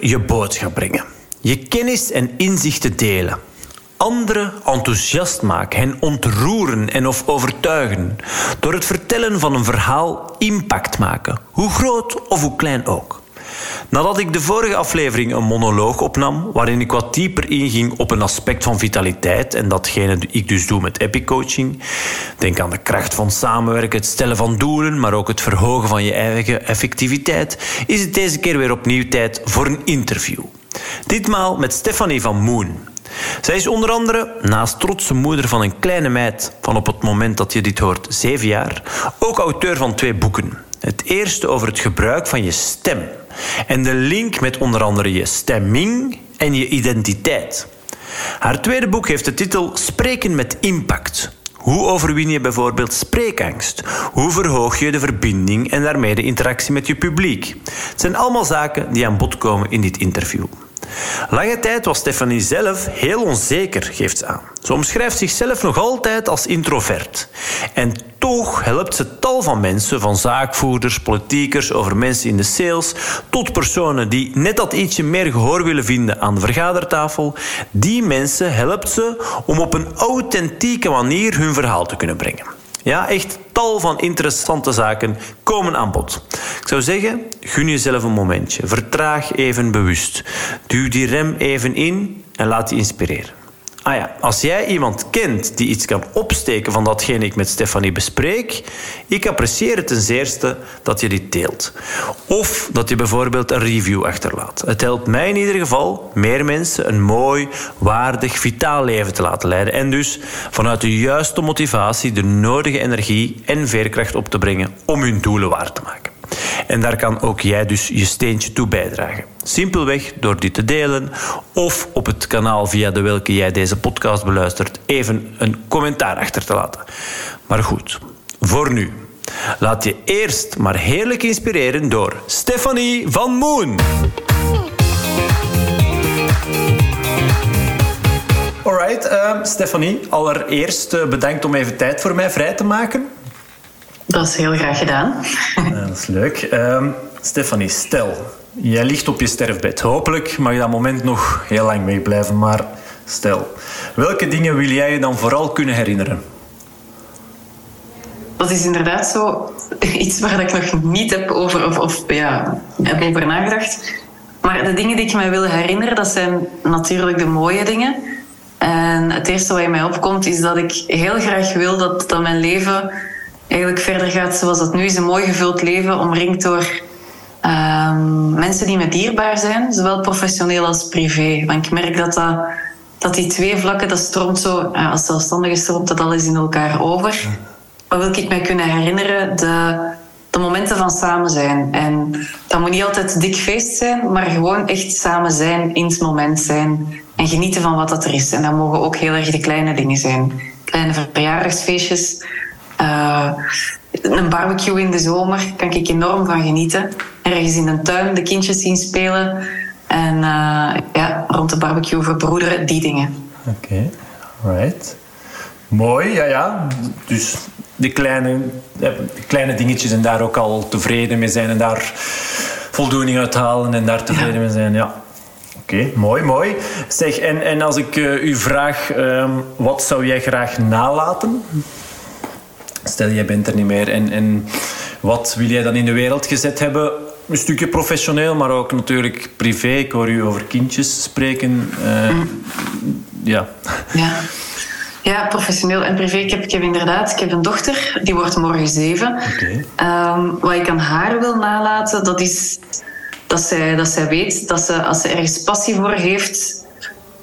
Je boodschap brengen. Je kennis en inzichten delen. Anderen enthousiast maken, hen ontroeren en of overtuigen. Door het vertellen van een verhaal impact maken, hoe groot of hoe klein ook. Nadat ik de vorige aflevering een monoloog opnam, waarin ik wat dieper inging op een aspect van vitaliteit en datgene ik dus doe met Epic Coaching, denk aan de kracht van samenwerken, het stellen van doelen, maar ook het verhogen van je eigen effectiviteit, is het deze keer weer opnieuw tijd voor een interview. Ditmaal met Stefanie van Moon. Zij is onder andere, naast trotse moeder van een kleine meid van op het moment dat je dit hoort zeven jaar, ook auteur van twee boeken. Het eerste over het gebruik van je stem en de link met onder andere je stemming en je identiteit. Haar tweede boek heeft de titel Spreken met Impact. Hoe overwin je bijvoorbeeld spreekangst? Hoe verhoog je de verbinding en daarmee de interactie met je publiek? Het zijn allemaal zaken die aan bod komen in dit interview. Lange tijd was Stephanie zelf heel onzeker, geeft ze aan. Ze omschrijft zichzelf nog altijd als introvert. En toch helpt ze tal van mensen, van zaakvoerders, politiekers, over mensen in de sales, tot personen die net dat ietsje meer gehoor willen vinden aan de vergadertafel. Die mensen helpt ze om op een authentieke manier hun verhaal te kunnen brengen. Ja, echt tal van interessante zaken komen aan bod. Ik zou zeggen, gun jezelf een momentje. Vertraag even bewust. Duw die rem even in en laat je inspireren. Ah ja, als jij iemand kent die iets kan opsteken van datgene ik met Stefanie bespreek, ik apprecieer het ten zeerste dat je dit deelt. Of dat je bijvoorbeeld een review achterlaat. Het helpt mij in ieder geval meer mensen een mooi, waardig, vitaal leven te laten leiden. En dus vanuit de juiste motivatie de nodige energie en veerkracht op te brengen om hun doelen waar te maken. En daar kan ook jij dus je steentje toe bijdragen. Simpelweg door dit te delen of op het kanaal via de welke jij deze podcast beluistert even een commentaar achter te laten. Maar goed, voor nu. Laat je eerst maar heerlijk inspireren door Stephanie van Moon. Alright, uh, Stephanie, allereerst uh, bedankt om even tijd voor mij vrij te maken. Dat is heel graag gedaan. Ja, dat is leuk. Uh, Stefanie, stel, jij ligt op je sterfbed. Hopelijk mag je dat moment nog heel lang meeblijven, maar stel, welke dingen wil jij je dan vooral kunnen herinneren? Dat is inderdaad zo iets waar ik nog niet heb over, of, of ja, heb over nagedacht. Maar de dingen die ik mij wil herinneren, dat zijn natuurlijk de mooie dingen. En het eerste wat in mij opkomt, is dat ik heel graag wil dat, dat mijn leven eigenlijk verder gaat zoals dat nu is. Een mooi gevuld leven, omringd door um, mensen die me dierbaar zijn, zowel professioneel als privé. Want ik merk dat, dat, dat die twee vlakken, dat stroomt zo, als zelfstandige stroomt dat alles in elkaar over. Wat wil ik mij kunnen herinneren? De, de momenten van samen zijn. En dat moet niet altijd dik feest zijn, maar gewoon echt samen zijn, in het moment zijn. En genieten van wat dat er is. En dat mogen ook heel erg de kleine dingen zijn. Kleine verjaardagsfeestjes, uh, een barbecue in de zomer kan ik enorm van genieten. Ergens in een tuin de kindjes zien spelen. En uh, ja, rond de barbecue verbroederen, die dingen. Oké, okay. right. Mooi, ja, ja. Dus de kleine, de kleine dingetjes en daar ook al tevreden mee zijn en daar voldoening uit halen en daar tevreden ja. mee zijn, ja. Oké, okay, mooi, mooi. Zeg, en, en als ik uh, u vraag, um, wat zou jij graag nalaten? Stel, jij bent er niet meer. En, en wat wil jij dan in de wereld gezet hebben? Een stukje professioneel, maar ook natuurlijk privé. Ik hoor u over kindjes spreken. Uh, ja. ja. Ja, professioneel en privé. Ik heb, ik heb inderdaad ik heb een dochter, die wordt morgen zeven. Okay. Um, wat ik aan haar wil nalaten, dat is dat zij, dat zij weet dat ze, als ze ergens passie voor heeft,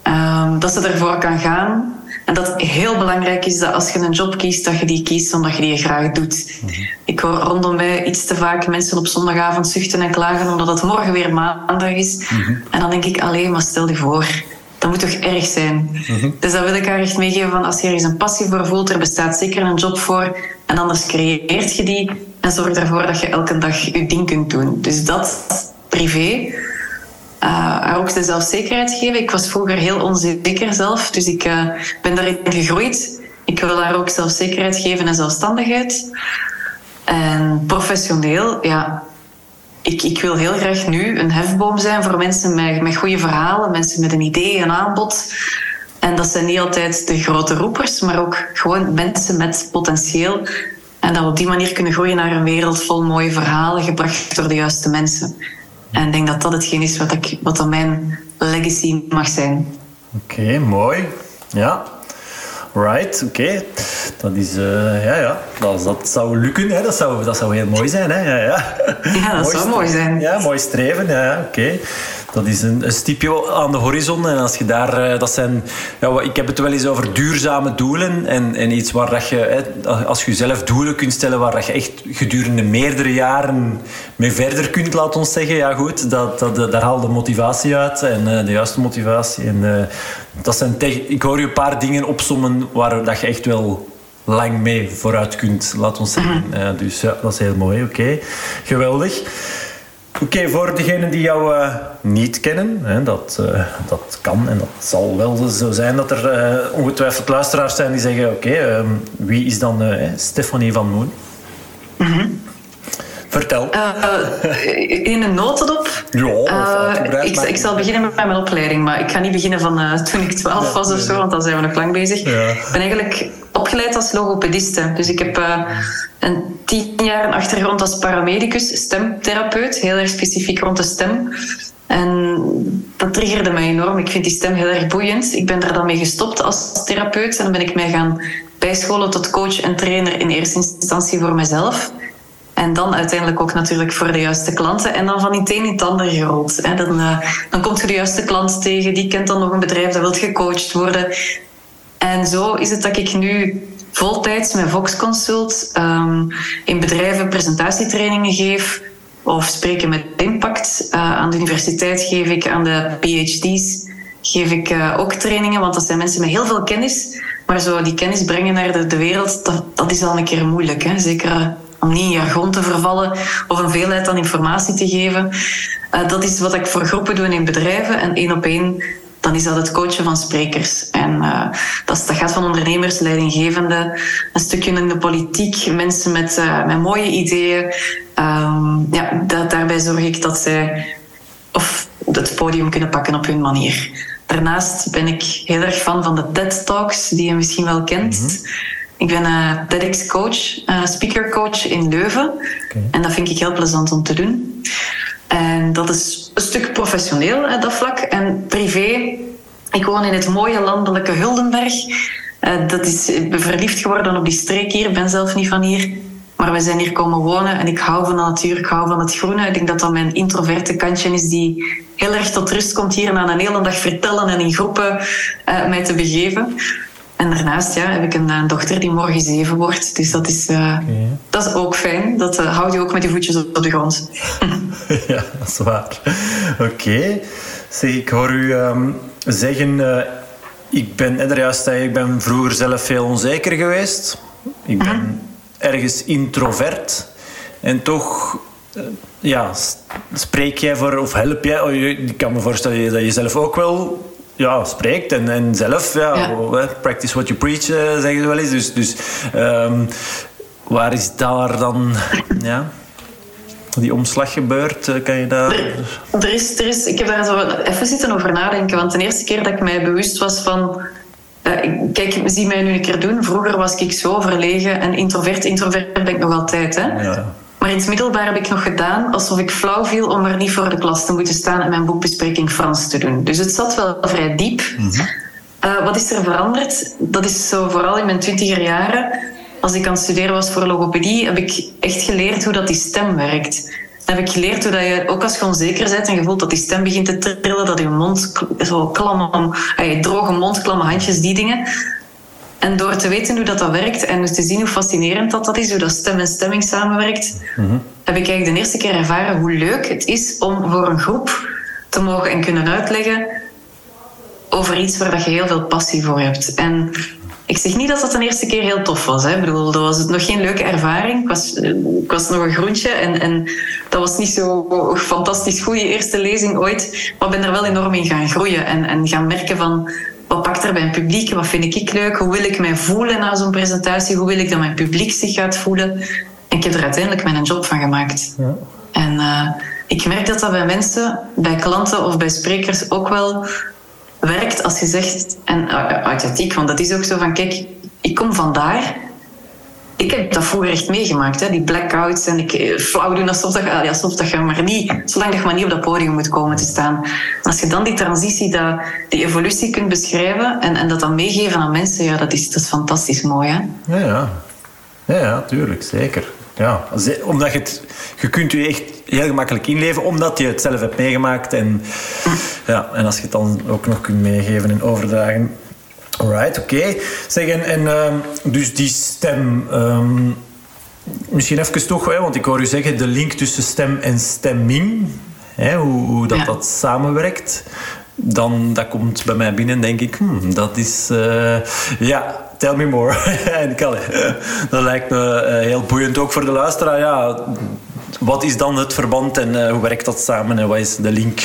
um, dat ze ervoor kan gaan en dat heel belangrijk is dat als je een job kiest, dat je die kiest omdat je die graag doet. -hmm. Ik hoor rondom mij iets te vaak mensen op zondagavond zuchten en klagen omdat het morgen weer maandag is. Mm -hmm. En dan denk ik alleen maar stel je voor. Dat moet toch erg zijn. Mm -hmm. Dus dat wil ik haar echt meegeven van als je ergens een passie voor voelt, er bestaat zeker een job voor. En anders creëert je die en zorg ervoor dat je elke dag je ding kunt doen. Dus dat privé uh, haar ook de zelfzekerheid geven. Ik was vroeger heel onzeker zelf, dus ik uh, ben daarin gegroeid. Ik wil haar ook zelfzekerheid geven en zelfstandigheid. En professioneel, ja, ik, ik wil heel graag nu een hefboom zijn voor mensen met, met goede verhalen, mensen met een idee, een aanbod. En dat zijn niet altijd de grote roepers, maar ook gewoon mensen met potentieel. En dat we op die manier kunnen groeien naar een wereld vol mooie verhalen, gebracht door de juiste mensen. En ik denk dat dat hetgeen is wat, ik, wat dan mijn legacy mag zijn. Oké, mooi. Ja, Right, oké. Dat is, uh, ja, ja. Dat, dat zou lukken, hè. Dat, zou, dat zou heel mooi zijn, hè. Ja, ja. ja dat mooi zou mooi zijn. Ja, mooi streven, ja, oké. Dat is een, een stipje aan de horizon. En als je daar, uh, dat zijn, ja, ik heb het wel eens over duurzame doelen. En, en iets waar dat je, hè, als je zelf doelen kunt stellen, waar dat je echt gedurende meerdere jaren mee verder kunt, laat ons zeggen. Ja, goed, dat, dat, daar haal de motivatie uit. En uh, de juiste motivatie. En dat zijn ik hoor je een paar dingen opsommen waar dat je echt wel lang mee vooruit kunt, laat ons zeggen. Uh, dus ja, dat is heel mooi. Oké, geweldig. Oké, voor degenen die jou uh, niet kennen, hè, dat, uh, dat kan en dat zal wel zo zijn dat er ongetwijfeld luisteraars zijn die zeggen: Oké, um, wie is dan Stefanie van Moen? Mm. Vertel. Uh, in een notendop. Ja, uh, ik, ik, zal beginnen met mijn opleiding, maar ik ga niet beginnen van toen ik 12 was of zo, want dan zijn we nog lang bezig. Ik ben eigenlijk opgeleid als logopediste. Dus ik heb een tien jaar een achtergrond als paramedicus, stemtherapeut, heel erg specifiek rond de stem. En dat triggerde mij enorm. Ik vind die stem heel erg boeiend. Ik ben er dan mee gestopt als therapeut en dan ben ik mij gaan bijscholen tot coach en trainer in eerste instantie voor mezelf. En dan uiteindelijk ook natuurlijk voor de juiste klanten. En dan van het een het ander gerold. Hè. Dan, uh, dan komt je de juiste klant tegen, die kent dan nog een bedrijf dat wil gecoacht worden. En zo is het dat ik nu voltijds met Vox Consult um, in bedrijven presentatietrainingen geef. Of spreken met impact. Uh, aan de universiteit geef ik aan de PhD's geef ik uh, ook trainingen, want dat zijn mensen met heel veel kennis. Maar zo die kennis brengen naar de, de wereld, dat, dat is al een keer moeilijk. Hè? Zeker om niet in jargon te vervallen of een veelheid aan informatie te geven. Uh, dat is wat ik voor groepen doe in bedrijven. En één op één, dan is dat het coachen van sprekers. En uh, dat, dat, gaat van ondernemers, leidinggevenden, een stukje in de politiek, mensen met, uh, met mooie ideeën. Um, ja, daarbij zorg ik dat zij of het podium kunnen pakken op hun manier. Daarnaast ben ik heel erg fan van de TED Talks, die je misschien wel kent. -hmm. Ik ben uh, TEDx-coach, uh, speaker-coach in Leuven. Okay. En dat vind ik heel plezant om te doen. En dat is een stuk professioneel, dat vlak. En privé, ik woon in het mooie landelijke Huldenberg. Uh, dat is, ik ben verliefd geworden op die streek hier. Ik ben zelf niet van hier. Maar we zijn hier komen wonen en ik hou van de natuur, ik hou van het groene. Ik denk dat dat mijn introverte kantje is die heel erg tot rust komt hier na een hele dag vertellen en in groepen uh, mij te begeven. En daarnaast ja, heb ik een, een, dochter die morgen zeven wordt. Dus dat is, uh, okay. dat is ook fijn. Dat uh, houdt je ook met die voetjes op de grond. ja, dat is waar. Oké. Okay. Zeg, ik hoor u um, zeggen... Uh, ik ben, er juist ik ben vroeger zelf veel onzeker geweest. Ik ben -huh. ergens introvert. En toch ja, spreek jij voor, of help jij... Oh, ik kan me voorstellen dat je zelf ook wel ja, spreekt en, en zelf, ja, ja. practice what you preach, uh, zeggen ze wel eens. Dus, dus um, waar is daar dan ja, die omslag gebeurd? Uh, kan je daar... Er, er, is, er is, ik heb daar zo even zitten over nadenken, want de eerste keer dat ik mij bewust was van... Uh, kijk, zie mij nu een keer doen. Vroeger was ik zo verlegen en introvert. Introvert ben ik nog altijd, hè. Ja. Maar in het middelbaar heb ik nog gedaan alsof ik flauw viel om er niet voor de klas te moeten staan en mijn boekbespreking Frans te doen. Dus het zat wel vrij diep. Mm -hmm. uh, wat is er veranderd? Dat is zo vooral in mijn twintiger jaren. Als ik aan het studeren was voor logopedie, heb ik echt geleerd hoe dat die stem werkt. Dan heb ik geleerd hoe dat je, ook als je onzeker bent en je voelt dat die stem begint te trillen, dat je mond zo klam, je droge mond, klamme handjes, die dingen en door te weten hoe dat, dat werkt en dus te zien hoe fascinerend dat, dat is, hoe dat stem en stemming samenwerkt, mm-hmm. heb ik eigenlijk de eerste keer ervaren hoe leuk het is om voor een groep te mogen en kunnen uitleggen over iets waar dat je heel veel passie voor hebt. En ik zeg niet dat dat de eerste keer heel tof was. Hè. Ik bedoel, dat was nog geen leuke ervaring. Ik was, ik was nog een groentje en, en dat was niet zo fantastisch goede eerste lezing ooit. Maar ik ben er wel enorm in gaan groeien en, en gaan merken van wat pakt er bij een publiek? Wat vind ik leuk? Hoe wil ik mij voelen na zo'n presentatie? Hoe wil ik dat mijn publiek zich gaat voelen? En ik heb er uiteindelijk mijn job van gemaakt. Ja. En uh, ik merk dat dat bij mensen, bij klanten of bij sprekers ook wel werkt als je zegt, en uh, authentiek, want dat is ook zo van, kijk, ik kom vandaar ik heb dat vroeger echt meegemaakt, hè? die blackouts en ik eh, flauw doen alsof dat, ja, alsof dat je maar niet, zolang dat je maar niet op dat podium moet komen te staan. als je dan die transitie, dat, die evolutie kunt beschrijven en, en dat dan meegeven aan mensen, ja, dat is, is fantastisch mooi. Hè? Ja, ja. Ja, ja, tuurlijk, zeker. Ja, omdat je het, je kunt je echt heel gemakkelijk inleven, omdat je het zelf hebt meegemaakt. En, ja, en als je het dan ook nog kunt meegeven en overdragen, Alright, oké. Okay. Zeg, en, en uh, dus die stem... Um, misschien even toch, hè, want ik hoor u zeggen de link tussen stem en stemming. Hè, hoe, hoe dat, ja. dat samenwerkt. Dan, dat komt bij mij binnen denk ik, hmm, dat is... Uh, ja, tell me more. en dat lijkt me uh, heel boeiend ook voor de luisteraar. Ja, wat is dan het verband en uh, hoe werkt dat samen en wat is de link?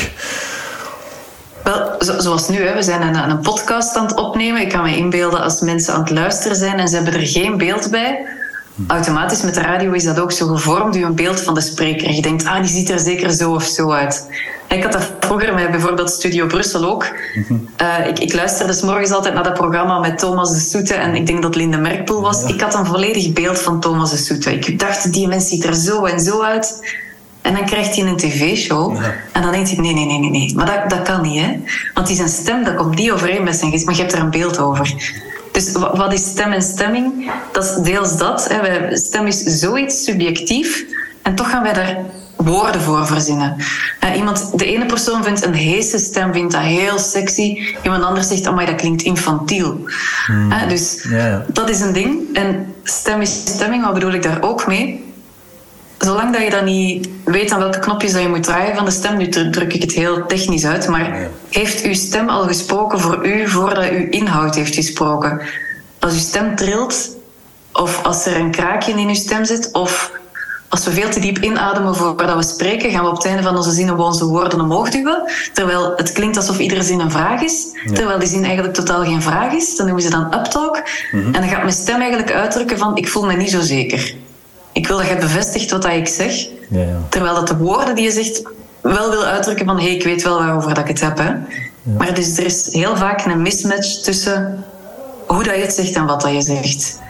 Wel, zoals nu, hè, we zijn een, een podcast aan het opnemen. Ik kan me inbeelden als mensen aan het luisteren zijn en ze hebben er geen beeld bij. Automatisch met de radio is dat ook zo gevormd, u een beeld van de spreker. Je denkt, ah, die ziet er zeker zo of zo uit. Ik had dat vroeger met bijvoorbeeld Studio Brussel ook. Uh, ik, ik luisterde s morgens altijd naar dat programma met Thomas de Soete en ik denk dat Linde Merkpoel was. Ik had een volledig beeld van Thomas de Soete. Ik dacht, die mens ziet er zo en zo uit. En dan krijgt hij een tv-show. En dan denkt hij, nee, nee, nee, nee, nee. Maar dat, dat kan niet, hè. Want die zijn stem, dat komt niet overeen met zijn gezicht. Maar je hebt er een beeld over. Dus wat is stem en stemming? Dat is deels dat. Hè. Stem is zoiets subjectief. En toch gaan wij daar woorden voor verzinnen. iemand, de ene persoon vindt een heese stem vindt dat heel sexy. Iemand anders zegt, oh, maar dat klinkt infantiel. Hmm. dus ja. dat is een ding. En stem is stemming, wat bedoel ik daar ook mee? Zolang dat je dan niet weet aan welke knopjes dat je moet draaien van de stem, nu druk ik het heel technisch uit, maar heeft uw stem al gesproken voor u voordat uw inhoud heeft gesproken? Als uw stem trilt, of als er een kraakje in uw stem zit, of als we veel te diep inademen voordat we spreken, gaan we op het einde van onze zinnen onze woorden omhoog duwen. Terwijl het klinkt alsof iedere zin een vraag is. Terwijl die zin eigenlijk totaal geen vraag is. Dan noemen ze dan uptalk. Mm En dan gaat mijn stem eigenlijk uitdrukken van ik voel me niet zo zeker ik wil dat je bevestigt wat dat ik zeg. Ja, ja. Terwijl dat de woorden die je zegt wel wil uitdrukken van hé, hey, ik weet wel waarover dat ik het heb. Hè. Ja. Maar dus er is heel vaak een mismatch tussen hoe dat je het zegt en wat dat je zegt.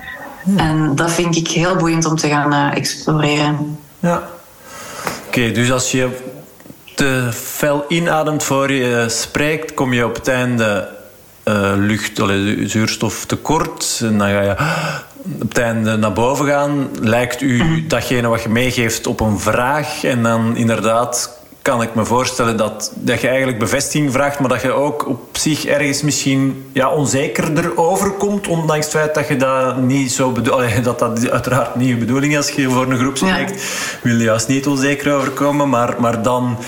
En dat vind ik heel boeiend om te gaan uh, exploreren. Ja. Oké, dus als je te fel inademt voor je spreekt, kom je op het einde uh, lucht, allee, zuurstof tekort. En dan ga je op het einde naar boven gaan. Lijkt u mhm. datgene wat je meegeeft op een vraag? En dan inderdaad kan ik me voorstellen dat, dat je eigenlijk bevestiging vraagt, maar dat je ook op zich ergens misschien ja, onzekerder overkomt, ondanks het feit dat je dat niet zo bedoelt. Dat dat uiteraard niet je bedoeling is als je voor een groep spreekt. Ja. Wil je juist niet onzeker overkomen, maar, maar dan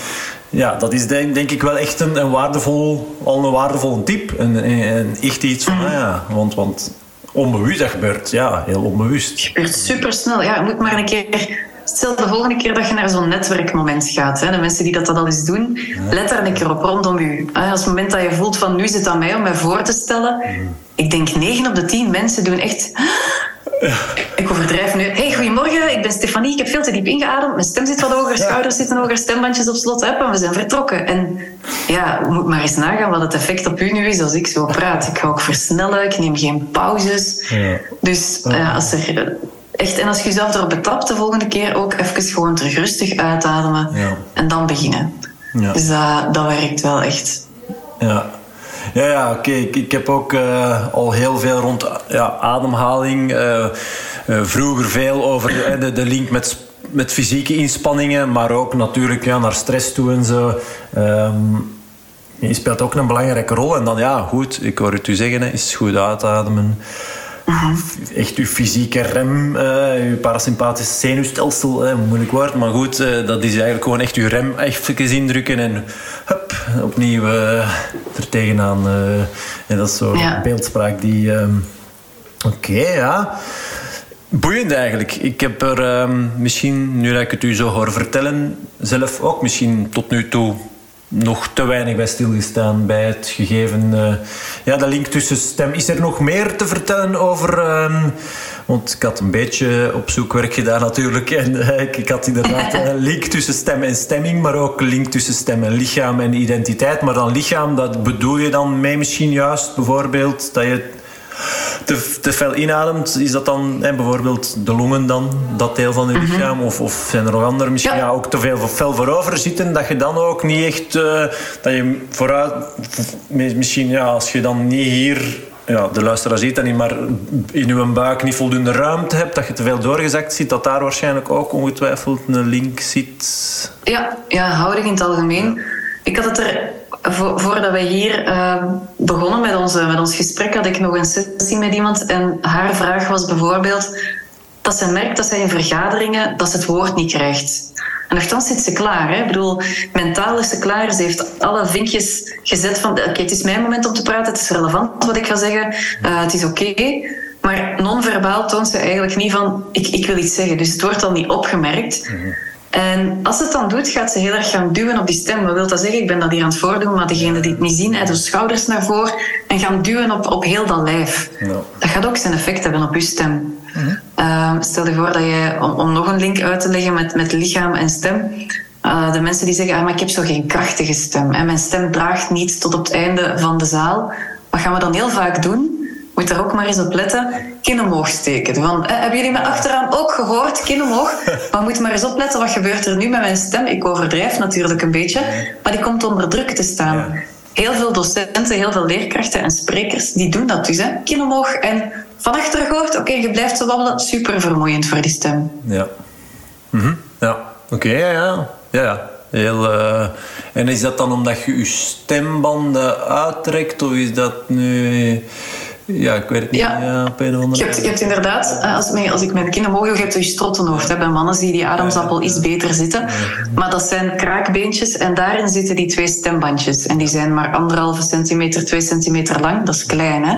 ja, dat is denk, denk ik wel echt een, een waardevol, al een waardevol tip. En, en, echt iets van, ah ja, want, want onbewust dat gebeurt. Ja, heel onbewust. Het gebeurt supersnel. Ja, je moet maar een keer... Stel de volgende keer dat je naar zo'n netwerkmoment gaat. Hè, de mensen die dat, dat al eens doen, let daar een keer op rondom je. Als het moment dat je voelt van nu zit het aan mij om mij voor te stellen. Ik denk 9 op de 10 mensen doen echt ik overdrijf nu. Hey, goedemorgen, ik ben Stefanie. Ik heb veel te diep ingeademd. Mijn stem zit wat hoger, schouders zitten hoger, stembandjes op slot. En we zijn vertrokken. En ja, moet maar eens nagaan wat het effect op u nu is als ik zo praat. Ik ga ook versnellen, ik neem geen pauzes. Ja. Dus uh, als er echt, en als je jezelf erop betrapt, de volgende keer ook even gewoon terug rustig uitademen ja. en dan beginnen. Ja. Dus dat, dat werkt wel echt. Ja, ja, ja oké. Ik, ik, heb ook uh, al heel veel rond ja, ademhaling. Uh, uh, vroeger veel over de, de link met, met fysieke inspanningen, maar ook natuurlijk ja, naar stress toe en zo. Um, je speelt ook een belangrijke rol. En dan, ja, goed, ik hoor het u zeggen, is goed uitademen. Echt uw fysieke rem, uh, uw parasympathische zenuwstelsel, uh, moeilijk woord, maar goed, uh, dat is eigenlijk gewoon echt uw rem even indrukken en hup, opnieuw er tegenaan. en dat is zo'n ja. beeldspraak die... Ehm, oké, ja. Boeiend eigenlijk. Ik heb er ehm, misschien, nu dat ik het u zo hoor vertellen, zelf ook misschien tot nu toe nog te weinig bij stilgestaan bij het gegeven. Uh, ja, de link tussen stem. Is er nog meer te vertellen over, uh, Want ik had een beetje op zoekwerk gedaan natuurlijk. En ik, ik had inderdaad een link tussen stem en stemming, maar ook een link tussen stem en lichaam en identiteit. Maar dan lichaam, dat bedoel je dan mee misschien juist bijvoorbeeld dat je te, te fel inademt, is dat dan hè, bijvoorbeeld de longen dan, dat deel van je mhm. lichaam? Of, of zijn er nog andere misschien ja. ook te veel fel voorover zitten, dat je dan ook niet echt, uh, dat je vooruit, misschien ja, als je dan niet hier ja, de luisteraar ziet dat niet, maar in uw buik niet voldoende ruimte hebt, dat je te veel doorgezakt zit, dat daar waarschijnlijk ook ongetwijfeld een link zit. Ja, ja houding in het algemeen. Ik had het er voordat wij hier uh, begonnen met, onze, met ons gesprek, had ik nog een sessie met iemand. En haar vraag was bijvoorbeeld dat ze merkt dat zij in vergaderingen dat ze het woord niet krijgt. En nogthans zit ze klaar. Hè? Ik bedoel, mentaal is ze klaar. Ze heeft alle vinkjes gezet van... Oké, het is mijn moment om te praten. Het is relevant wat ik ga zeggen. Uh, het is oké. Maar non-verbaal toont ze eigenlijk niet van... Ik, ik wil iets zeggen. Dus het wordt al niet opgemerkt. Mhm. En als het dan doet, gaat ze heel erg gaan duwen op die stem. Wat wil dat zeggen? Ik ben dat hier aan het voordoen, maar degene die het niet zien, de schouders naar voren en gaan duwen op, op heel dat lijf. Dat gaat ook zijn effect hebben op je stem. Uh, stel je voor dat je, om, om, nog een link uit te leggen met, met lichaam en stem, uh, de mensen die zeggen, ah, maar ik heb zo geen krachtige stem. En mijn stem draagt niet tot op het einde van de zaal. Wat gaan we dan heel vaak doen? Moet er ook maar eens op letten. Kin omhoog steken. Van, eh, hebben jullie me achteraan ook gehoord? Kin omhoog. Maar moet maar eens opletten, wat gebeurt er nu met mijn stem? Ik overdrijf natuurlijk een beetje, maar die komt onder druk te staan. Heel veel docenten, heel veel leerkrachten en sprekers, die doen dat dus. Hè. Kin omhoog en van achter gehoord, oké, je blijft zo wabbelen. Super vermoeiend voor die stem. Ja. Mhm. Ja, oké, ja, ja. ja. Heel, uh, en is dat dan omdat je je stembanden uittrekt, of is dat nu ja, ik weet het niet. Ja. op een of andere je, hebt, je hebt inderdaad, eh, als, als ik mijn kinderen mogen, je hebt je strottenhoofd. Hè, bij mannen zie je die ademsappel iets beter zitten. Maar dat zijn kraakbeentjes en daarin zitten die twee stembandjes. En die zijn maar anderhalve centimeter, twee centimeter lang. Dat is klein, hè?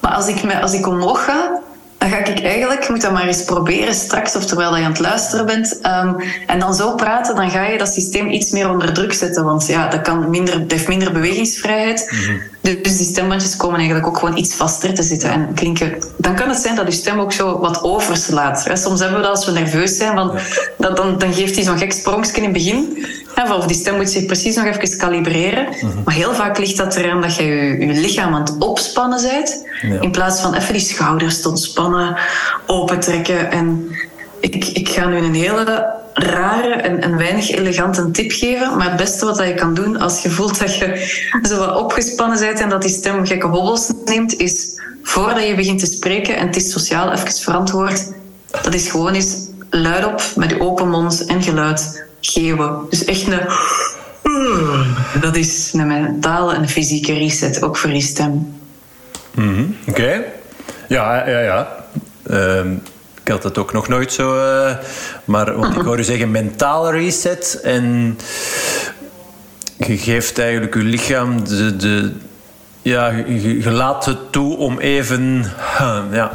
Maar als ik, als ik omhoog ga, dan ga ik eigenlijk, moet dat maar eens proberen straks, of terwijl je aan het luisteren bent. Ehm, en dan zo praten, dan ga je dat systeem iets meer onder druk zetten. Want ja, dat, kan minder, dat heeft minder bewegingsvrijheid. Mhm. Dus die stembandjes komen eigenlijk ook gewoon iets vaster te zitten en klinken. Dan kan het zijn dat je stem ook zo wat overslaat. Soms hebben we dat als we nerveus zijn, want dat, dan, dan geeft hij zo'n gek sprongje in het begin. Of die stem moet zich precies nog even kalibreren. Mhm. Maar heel vaak ligt dat eraan dat je je, je lichaam aan het opspannen bent. In plaats van even die schouders te ontspannen, opentrekken. En ik, ik ga nu een hele rare en, en weinig elegante tip geven. Maar het beste wat je kan doen als je voelt dat je zo wat opgespannen bent en dat die stem gekke hobbels neemt, is voordat je begint te spreken, en het is sociaal even verantwoord, dat is gewoon eens luidop met open mond en geluid geeuwen. Dus echt een... Dat is een mentale en fysieke reset, ook voor je stem. Mhm, oké. Ja, ja, ja. Ehm, ik had het ook nog nooit zo. Uh, maar want ik hoor u zeggen mentale reset. En je geeft eigenlijk je lichaam de. de ja, je, laat het toe om even. ja.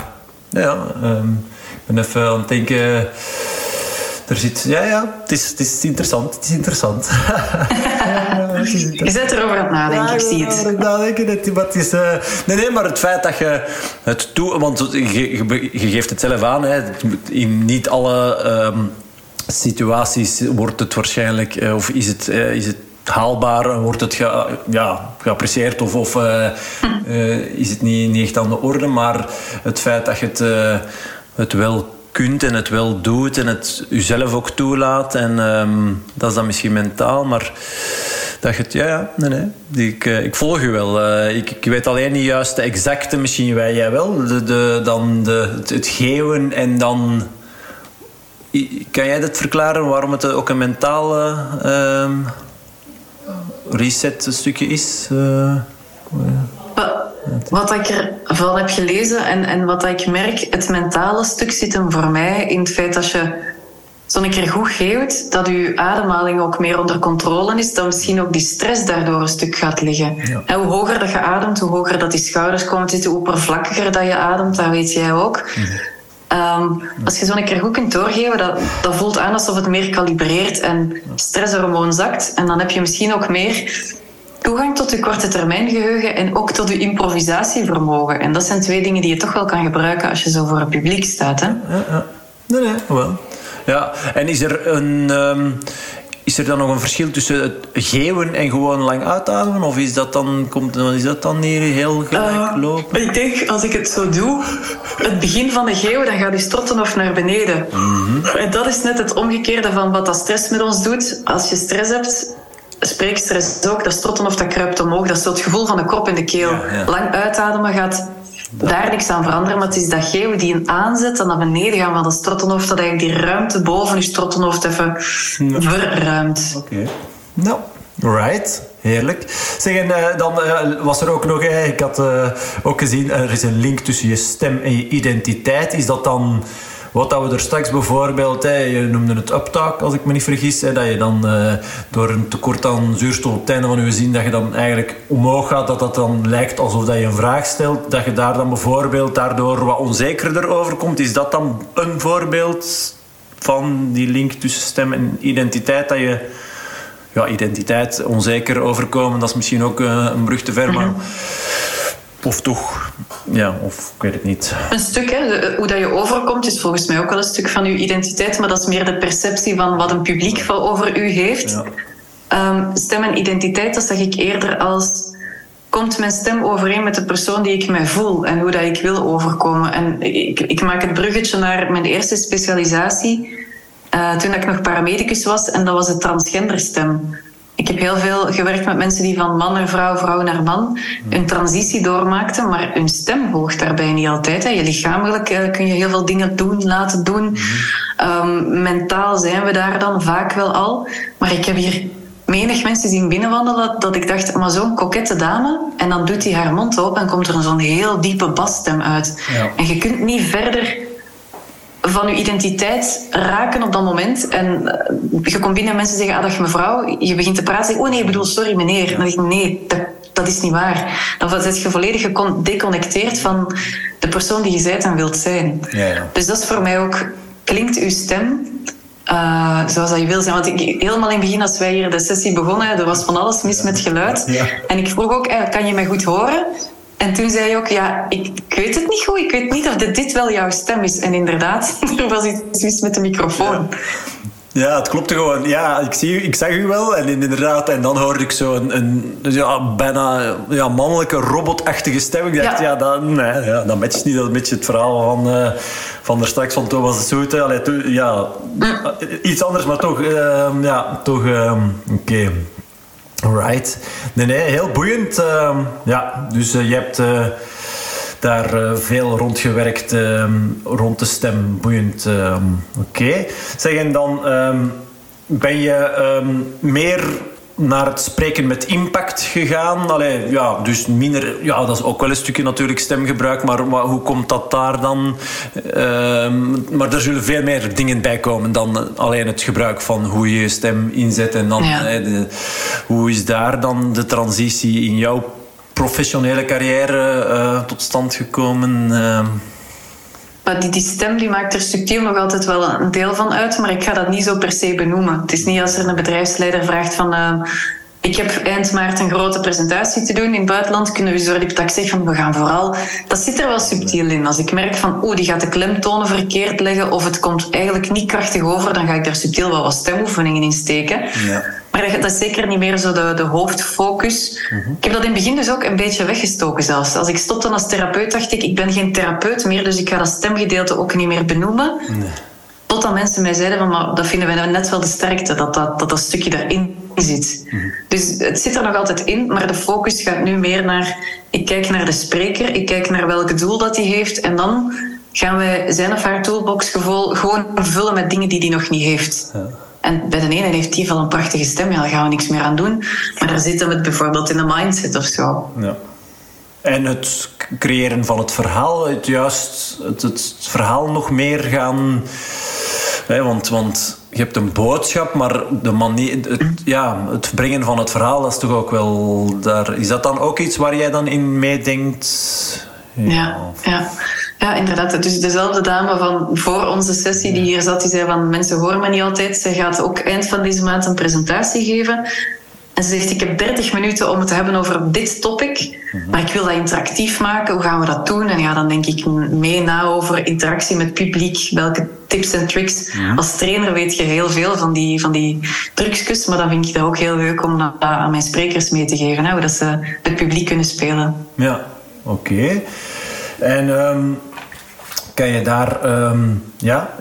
Ja. Um, ik ben even aan het denken. Er zit, ja, ja, het is, het is interessant. Het is interessant. je zit erover aan het nadenken, ja, ik zie het. nadenken, het is, uh, nee, nee, maar het feit dat je het toe... Want je, je, je geeft het zelf aan, hè, in niet alle um, situaties wordt het waarschijnlijk... Uh, of is het, uh, is het haalbaar? Wordt het ge, ja, geapprecieerd of, of is het niet, niet echt aan de orde? Maar het feit dat je het, het wel kunt en het wel doet en het jezelf ook toelaat. En ehm, dat is dan misschien mentaal, maar dat je ja, ja, nee, nee. Ik, uh, ik volg je wel. Uh, ik, ik, weet alleen niet juist de exacte, misschien wij jij wel, de, de, dan de, het, het geeuwen en dan. Kan jij dat verklaren waarom het ook een mentale uh, reset stukje is? Uh, wat ik ervan heb gelezen en, en wat ik merk, het mentale stuk zit hem voor mij in het feit dat je zo'n keer goed geeft, dat je ademhaling ook meer onder controle is, dat misschien ook die stress daardoor een stuk gaat liggen. En hoe hoger dat je ademt, hoe hoger dat die schouders komen zitten, hoe oppervlakkiger dat je ademt, dat weet jij ook. Ehm, als je zo'n keer goed kunt doorgeven, dat, dat voelt aan alsof het meer kalibreert en stresshormoon zakt. En dan heb je misschien ook meer toegang tot je korte termijn geheugen en ook tot je improvisatievermogen. En dat zijn twee dingen die je toch wel kan gebruiken als je zo voor het publiek staat. Hè? Ja, ja. Nee, nee, wel. Ja, en is er een... ehm, is er dan nog een verschil tussen het geeuwen en gewoon lang uitademen? Of is dat dan, komt, is dat dan hier heel gelijk lopen? ik denk, als ik het zo doe, het begin van de geeuw, dan gaat je strottenhoofd naar beneden. En dat is net het omgekeerde van wat dat stress met ons doet. Als je stress hebt, spreekstress ook, dat strottenhoofd dat kruipt omhoog. Dat is zo het gevoel van de kop in de keel. Ja, ja. Lang uitademen gaat daar niks aan veranderen, maar het is dat geeuw die een aanzet en naar beneden gaan van dat strottenhoofd, dat eigenlijk die ruimte boven je strottenhoofd even verruimt. Oké. Nou, right. Heerlijk. Zeg, en eh, dan eh, was er ook nog... eh, ik had ook gezien, er is een link tussen je stem en je identiteit. Is dat dan... Wat dat we er straks bijvoorbeeld, hè, je noemde het uptalk als ik me niet vergis, hè, dat je dan eh, door een tekort aan zuurstof op het einde van je zin, dat je dan eigenlijk omhoog gaat, dat dat dan lijkt alsof dat je een vraag stelt, dat je daar dan bijvoorbeeld daardoor wat onzekerder over komt. Is dat dan een voorbeeld van die link tussen stem en identiteit, dat je ja, identiteit onzeker overkomen, dat is misschien ook eh, een brug te ver, maar... Of toch, ja, of ik weet het niet. Een stuk, hè, de- hoe dat je overkomt, is volgens mij ook wel een stuk van je identiteit, maar dat is meer de perceptie van wat een publiek over u heeft. Ja. Ehm, stem en identiteit, dat zag ik eerder als... Komt mijn stem overeen met de persoon die ik mij voel en hoe dat ik wil overkomen? En ik, ik maak het bruggetje naar mijn eerste specialisatie, eh, toen ik nog paramedicus was, en dat was de transgenderstem. Ik heb heel veel gewerkt met mensen die van man naar vrouw, vrouw naar man een transitie doormaakten, maar hun stem volgt daarbij niet altijd. Hè. Je lichamelijk eh, kun je heel veel dingen doen, laten doen. Ehm, mentaal zijn we daar dan vaak wel al. Maar ik heb hier menig mensen zien binnenwandelen dat ik dacht, maar zo'n kokette dame. En dan doet hij haar mond open en komt er zo'n heel diepe basstem uit. Ja. En je kunt niet verder van je identiteit raken op dat moment. En eh, je komt binnen en mensen zeggen, ah, dag mevrouw. Je begint te praten, zeg, oh nee, ik bedoel, sorry meneer. Dan denk ik, nee, dat, dat is niet waar. Dan zit je volledig gedeconnecteerd van de persoon die je bent en wilt zijn. Ja, ja. Dus dat is voor mij ook, klinkt uw stem eh, zoals dat je wil zijn? Want ik, helemaal in het begin, als wij hier de sessie begonnen, er was van alles mis met geluid. Ja. En ik vroeg ook, eh, kan je mij goed horen? En toen zei je ook, ja, ik, ik weet het niet goed. Ik weet niet of dit, dit wel jouw stem is. En inderdaad, er was iets mis met de microfoon. Ja, het klopte gewoon. Ja, ik, zie, u- ik zag u wel. En inderdaad, en dan hoorde ik zo een, een dus ja, bijna ja, mannelijke, robotachtige stem. Ik dacht, ja, Ja. dat, nee, ja, dat matcht niet. Dat is een beetje het verhaal van, eh van daar straks van Thomas de Soete. Allee, to- ja, iets anders, maar toch, ehm, ja, toch, ehm, oké. Right. Nee, nee, heel boeiend. ehm, ja, dus eh, je hebt eh, daar eh, veel rondgewerkt ehm, rond de stem. Boeiend. ehm, Oké. Zeg, en dan ben je meer naar het spreken met impact gegaan. Allee, ja, dus minder... Ja, dat is ook wel een stukje natuurlijk stemgebruik, maar, maar hoe komt dat daar dan? Ehm, maar er zullen veel meer dingen bij komen dan alleen het gebruik van hoe je je stem inzet en dan... Ja. de- hoe is daar dan de transitie in jouw professionele carrière eh, tot stand gekomen? Ehm, Die, die stem die maakt er structuur nog altijd wel een deel van uit, maar ik ga dat niet zo per se benoemen. Het is niet als er een bedrijfsleider vraagt van... eh, ik heb eind maart een grote presentatie te doen in het buitenland. Kunnen we zorgen dat ik zeg van we gaan vooral... Dat zit er wel subtiel in. Als ik merk van oeh, die gaat de klemtonen verkeerd leggen of het komt eigenlijk niet krachtig over, dan ga ik daar subtiel wel wat stemoefeningen in steken. Ja. Maar dat, is zeker niet meer zo de, de hoofdfocus. Ik heb dat in het begin dus ook een beetje weggestoken zelfs. Als ik stopte als therapeut, dacht ik, ik ben geen therapeut meer, dus ik ga dat stemgedeelte ook niet meer benoemen. Totdat mensen mij zeiden van, maar dat vinden wij net wel de sterkte, dat dat, dat, dat stukje daarin zit. Dus het zit er nog altijd in, maar de focus gaat nu meer naar... Ik kijk naar de spreker, ik kijk naar welk doel dat hij heeft en dan gaan wij zijn of haar toolbox gewoon vullen met dingen die hij nog niet heeft. En bij de ene heeft die wel een prachtige stem, ja, daar gaan we niks meer aan doen. Maar daar zitten we het bijvoorbeeld in de mindset of zo. Ja. En het creëren van het verhaal, het juist het, het verhaal nog meer gaan. Hè, want, want je hebt een boodschap, maar de manier, het, ja, het brengen van het verhaal, dat is toch ook wel. Daar, is dat dan ook iets waar jij dan in meedenkt? Ja, ja. ja, inderdaad. Dus dezelfde dame van voor onze sessie die hier zat, die zei van mensen horen me niet altijd. Zij gaat ook eind van deze maand een presentatie geven. En ze zegt, ik heb 30 minuten om het te hebben over dit topic. Maar ik wil dat interactief maken. Hoe gaan we dat doen? En ja, dan denk ik mee na over interactie met publiek. Welke tips en tricks. Als trainer weet je heel veel van die, van die trucjes. Maar dan vind ik dat ook heel leuk om dat aan mijn sprekers mee te geven. Hè, hoe dat ze het publiek kunnen spelen. Ja, oké. En... Ehm, kan je daar, ehm, ja,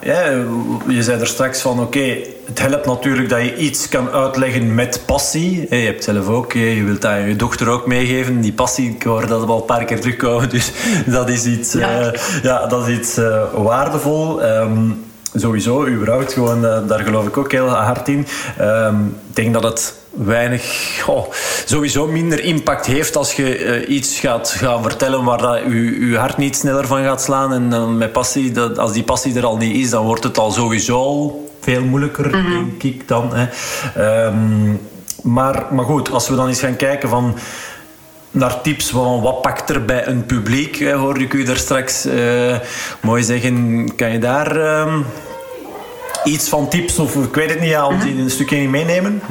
je zei er straks van oké, het helpt natuurlijk dat je iets kan uitleggen met passie. Je hebt zelf ook, je wilt dat je dochter ook meegeven. Die passie, ik hoor dat al een paar keer terugkomen, dus dat is iets, ja. Uh, ja dat is iets uh, waardevol. Um, sowieso, überhaupt gewoon, uh, daar geloof ik ook heel hard in. Um, ik denk dat het weinig, oh, sowieso minder impact heeft als je uh, iets gaat gaan vertellen waar dat je, je hart niet sneller van gaat slaan. En uh, met passie, dat, als die passie er al niet is, dan wordt het al sowieso veel moeilijker, mm -hmm. denk ik dan. Hè. Um, maar, maar goed, als we dan eens gaan kijken van naar tips van wat pakt er bij een publiek, hè, hoorde ik u daar straks uh, mooi zeggen. Kan je daar uh, iets van tips of ik weet het niet, ja, mm -hmm. een stukje in meenemen?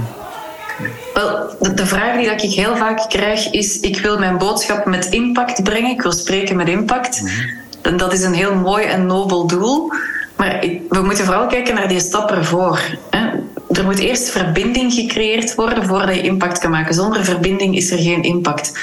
Wel, de, vraag die dat ik heel vaak krijg is: ik wil mijn boodschap met impact brengen, ik wil spreken met impact. -hmm. En dat is een heel mooi en nobel doel. Maar we moeten vooral kijken naar die stap ervoor. Hè. Er moet eerst verbinding gecreëerd worden voordat je impact kan maken. Zonder verbinding is er geen impact.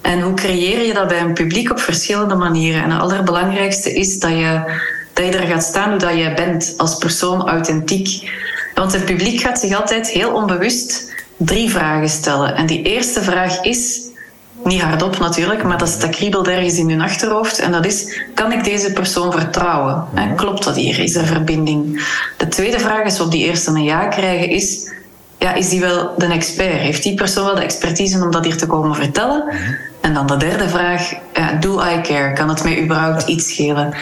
En hoe creëer je dat bij een publiek op verschillende manieren? En het allerbelangrijkste is dat je, dat je er gaat staan hoe dat jij bent als persoon authentiek. Want het publiek gaat zich altijd heel onbewust drie vragen stellen. En die eerste vraag is, niet hardop natuurlijk, maar dat, is, dat kriebelt ergens in hun achterhoofd. En dat is, kan ik deze persoon vertrouwen? En klopt dat hier? Is er verbinding? De tweede vraag is, op die eerste een ja krijgen, is... Ja, is die wel de expert? Heeft die persoon wel de expertise om dat hier te komen vertellen? En dan de derde vraag, ja, do I care? Kan het mij überhaupt iets schelen?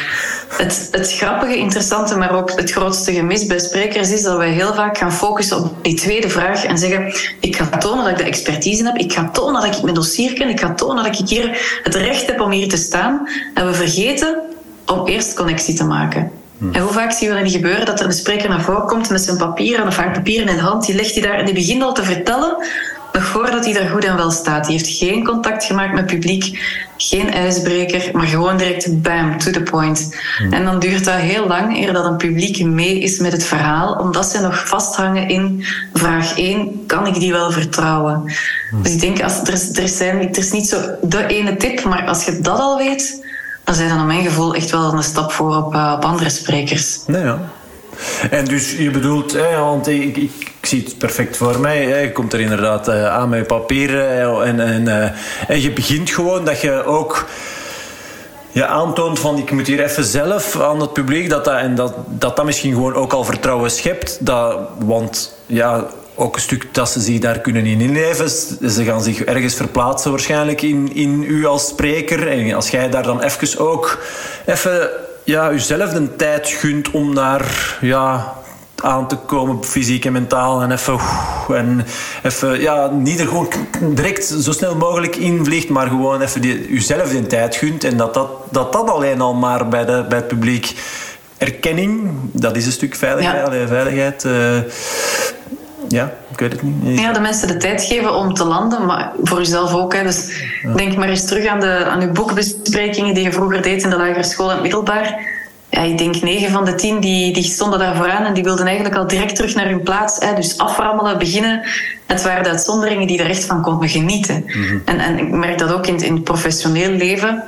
Het, het grappige, interessante, maar ook het grootste gemis bij sprekers is dat wij heel vaak gaan focussen op die tweede vraag en zeggen: Ik ga tonen dat ik de expertise heb, ik ga tonen dat ik mijn dossier ken, ik ga tonen dat ik hier het recht heb om hier te staan. En we vergeten om eerst connectie te maken. En hoe vaak zien we niet gebeuren dat er een spreker naar voren komt met zijn papieren of haar papieren in de hand, die legt hij daar en die begint al te vertellen nog voordat hij daar goed en wel staat. Die heeft geen contact gemaakt met publiek, geen ijsbreker, maar gewoon direct bam, to the point. Hmm. En dan duurt dat heel lang eer dat een publiek mee is met het verhaal, omdat ze nog vasthangen in vraag 1, kan ik die wel vertrouwen? Hmm. Dus ik denk, als, er, er, zijn, er is niet zo de ene tip, maar als je dat al weet, dan zijn dan naar mijn gevoel echt wel een stap voor op, uh, op andere sprekers. Nee, ja. En dus je bedoelt, hè, want ik, ik, zie het perfect voor mij. Hè. Je komt er inderdaad uh, aan met papieren en, en, uh, en je begint gewoon dat je ook je aantoont van ik moet hier even zelf aan het publiek dat dat, en dat, dat dat misschien gewoon ook al vertrouwen schept. Dat, want ja, ook een stuk dat ze zich daar kunnen in inleven. Ze gaan zich ergens verplaatsen waarschijnlijk in, in u als spreker. En als jij daar dan even ook even ja, jezelf de tijd gunt om daar ja, aan te komen, fysiek en mentaal. En even, en even ja, niet er gewoon direct zo snel mogelijk invliegt, maar gewoon even die, jezelf de tijd gunt. En dat dat, dat, dat alleen al maar bij, de, bij het publiek erkenning, dat is een stuk veiligheid. Ja. veiligheid uh, ja, ik weet het niet. Ja, de mensen de tijd geven om te landen, maar voor jezelf ook. Hè. Dus ja. denk maar eens terug aan, de, aan uw boekbesprekingen die je vroeger deed in de lagere school en middelbaar. Ja, ik denk negen van de tien die, die stonden daar vooraan en die wilden eigenlijk al direct terug naar hun plaats. Hè. Dus aframmelen, beginnen. Het waren de uitzonderingen die er echt van konden genieten. Mm -hmm. en, en ik merk dat ook in, in het professioneel leven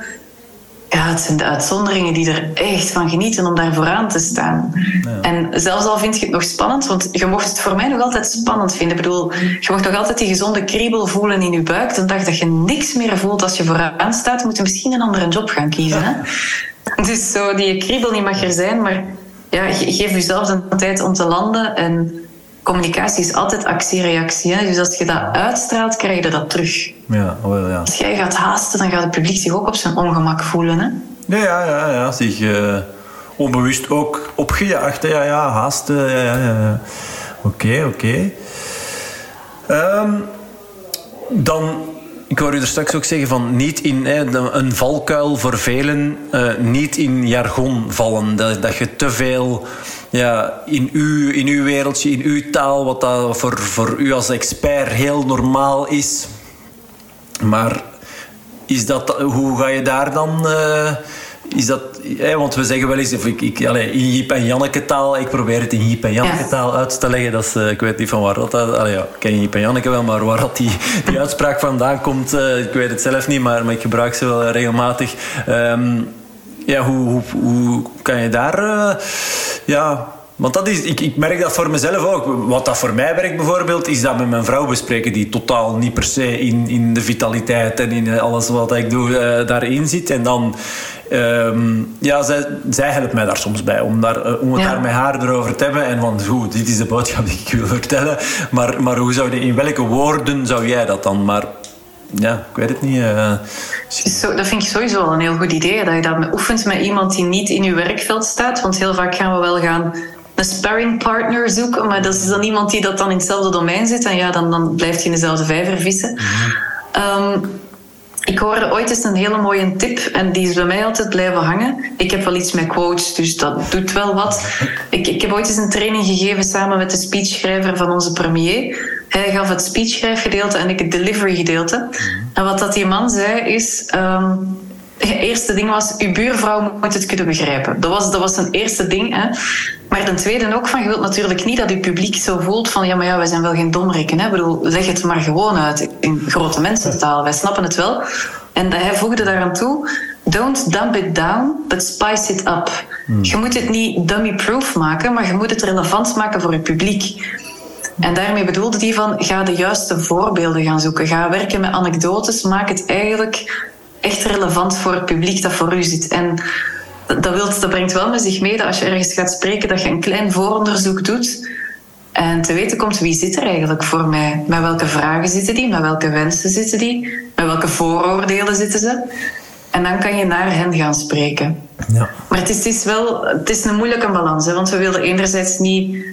ja, het zijn de uitzonderingen die er echt van genieten om daar vooraan te staan. Ja. En zelfs al vind je het nog spannend, want je mocht het voor mij nog altijd spannend vinden. Ik bedoel, je mocht nog altijd die gezonde kriebel voelen in je buik. De dag dat je niks meer voelt als je vooraan staat, moet je misschien een andere job gaan kiezen. Ja. Hè? Dus zo, die kriebel niet mag er zijn, maar ja, geef jezelf de tijd om te landen en communicatie is altijd actie-reactie. Dus als je dat uitstraalt, krijg je dat terug. Ja, wel, ja. Als jij gaat haasten, dan gaat het publiek zich ook op zijn ongemak voelen. Hè? Ja, ja, ja, ja. Zich uh, onbewust ook opgejaagd. Ja, ja, haasten. Ja, ja, ja. Oké, okay, oké. Okay. Um, dan ik hoor u er straks ook zeggen van niet in hè, een valkuil voor velen, uh, niet in jargon vallen. Dat, dat je te veel ja, in, uw, in uw wereldje, in uw taal, wat dat voor, voor u als expert heel normaal is. Maar is dat, hoe ga je daar dan... Uh, is dat, want we zeggen wel eens, of ik, ik, allez, in Jip en Janneke taal, ik probeer het in Jip en Janneke taal uit te leggen. Dat is, uh, ik weet niet van waar dat, allez, ja, ik ken Jip en Janneke wel, maar waar dat die, die uitspraak vandaan komt, uh, ik weet het zelf niet, maar, maar ik gebruik ze wel regelmatig. Um, ja, hoe, hoe, hoe, kan je daar, uh, ja, want dat is, ik, ik merk dat voor mezelf ook. Wat dat voor mij werkt bijvoorbeeld, is dat met mijn vrouw bespreken, die totaal niet per se in, in de vitaliteit en in alles wat ik doe uh, daarin zit. En dan, um, ja, zij, zij helpt mij daar soms bij om, daar, uh, om het ja. daar met haar erover te hebben. En van, goed, dit is de boodschap die ik wil vertellen. Maar, maar hoe zou je, in welke woorden zou jij dat dan? Maar ja, ik weet het niet. Uh, Zo, dat vind ik sowieso wel een heel goed idee. Dat je dat oefent met iemand die niet in je werkveld staat. Want heel vaak gaan we wel gaan een sparring partner zoeken, maar dat is dan iemand die dat dan in hetzelfde domein zit. En ja, dan, dan blijft je in dezelfde vijver vissen. um, ik hoorde ooit eens een hele mooie tip en die is bij mij altijd blijven hangen. Ik heb wel iets met quotes, dus dat doet wel wat. Ik, ik heb ooit eens een training gegeven samen met de speechschrijver van onze premier. Hij gaf het speechschrijfgedeelte en ik het delivery gedeelte. En wat dat die man zei is... Het eerste ding was, uw buurvrouw moet het kunnen begrijpen. Dat was, dat was een eerste ding. Hè. Maar ten tweede ook van, je wilt natuurlijk niet dat je publiek zo voelt van, ja, maar ja, wij zijn wel geen domrikken. Hè. Ik bedoel, leg het maar gewoon uit in grote mensentaal. Wij snappen het wel. En hij voegde daaraan toe, don't dump it down, but spice it up. Hmm. Je moet het niet dummy-proof maken, maar je moet het relevant maken voor je publiek. En daarmee bedoelde hij van, ga de juiste voorbeelden gaan zoeken. Ga werken met anekdotes, maak het eigenlijk echt relevant voor het publiek dat voor u zit. En dat, wilt, dat brengt wel met zich mee dat als je ergens gaat spreken, dat je een klein vooronderzoek doet. En te weten komt wie zit er eigenlijk voor mij. Met welke vragen zitten die? Met welke wensen zitten die? Met welke vooroordelen zitten ze? En dan kan je naar hen gaan spreken. Ja. Maar het is, het is wel het is een moeilijke balans. Hè? Want we willen enerzijds niet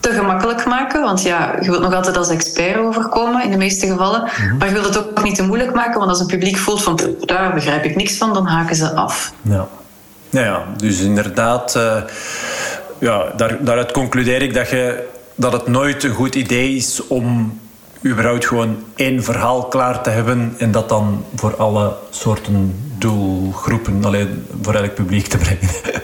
te gemakkelijk maken. Want ja, je wilt nog altijd als expert overkomen in de meeste gevallen. Mhm. Maar je wilt het ook niet te moeilijk maken. Want als een publiek voelt van daar begrijp ik niks van, dan haken ze af. Ja, ja, ja dus inderdaad, uh, ja, daar, daaruit concludeer ik dat, je, dat het nooit een goed idee is om überhaupt gewoon één verhaal klaar te hebben en dat dan voor alle soorten doelgroepen, alleen voor elk publiek te brengen.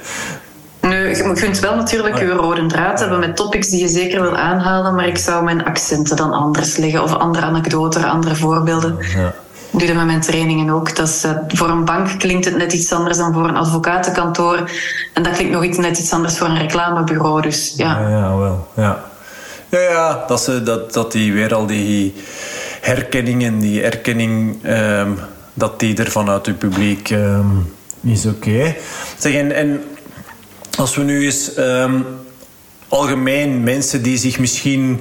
Nu, je kunt wel natuurlijk je rode draad hebben met topics die je zeker wil aanhalen, maar ik zou mijn accenten dan anders leggen of andere anekdoten, andere voorbeelden. Ja. Ik doe dat met mijn trainingen ook. Dat is, uh, voor een bank klinkt het net iets anders dan voor een advocatenkantoor. En dat klinkt nog iets, net iets anders voor een reclamebureau. Dus ja. Ja, ja wel. Ja. Ja, ja dat, ze, dat, dat die weer al die herkenning en die erkenning, um, dat die er vanuit het publiek um, is oké. Okay. Zeg, en, en als we nu eens um, algemeen mensen die zich misschien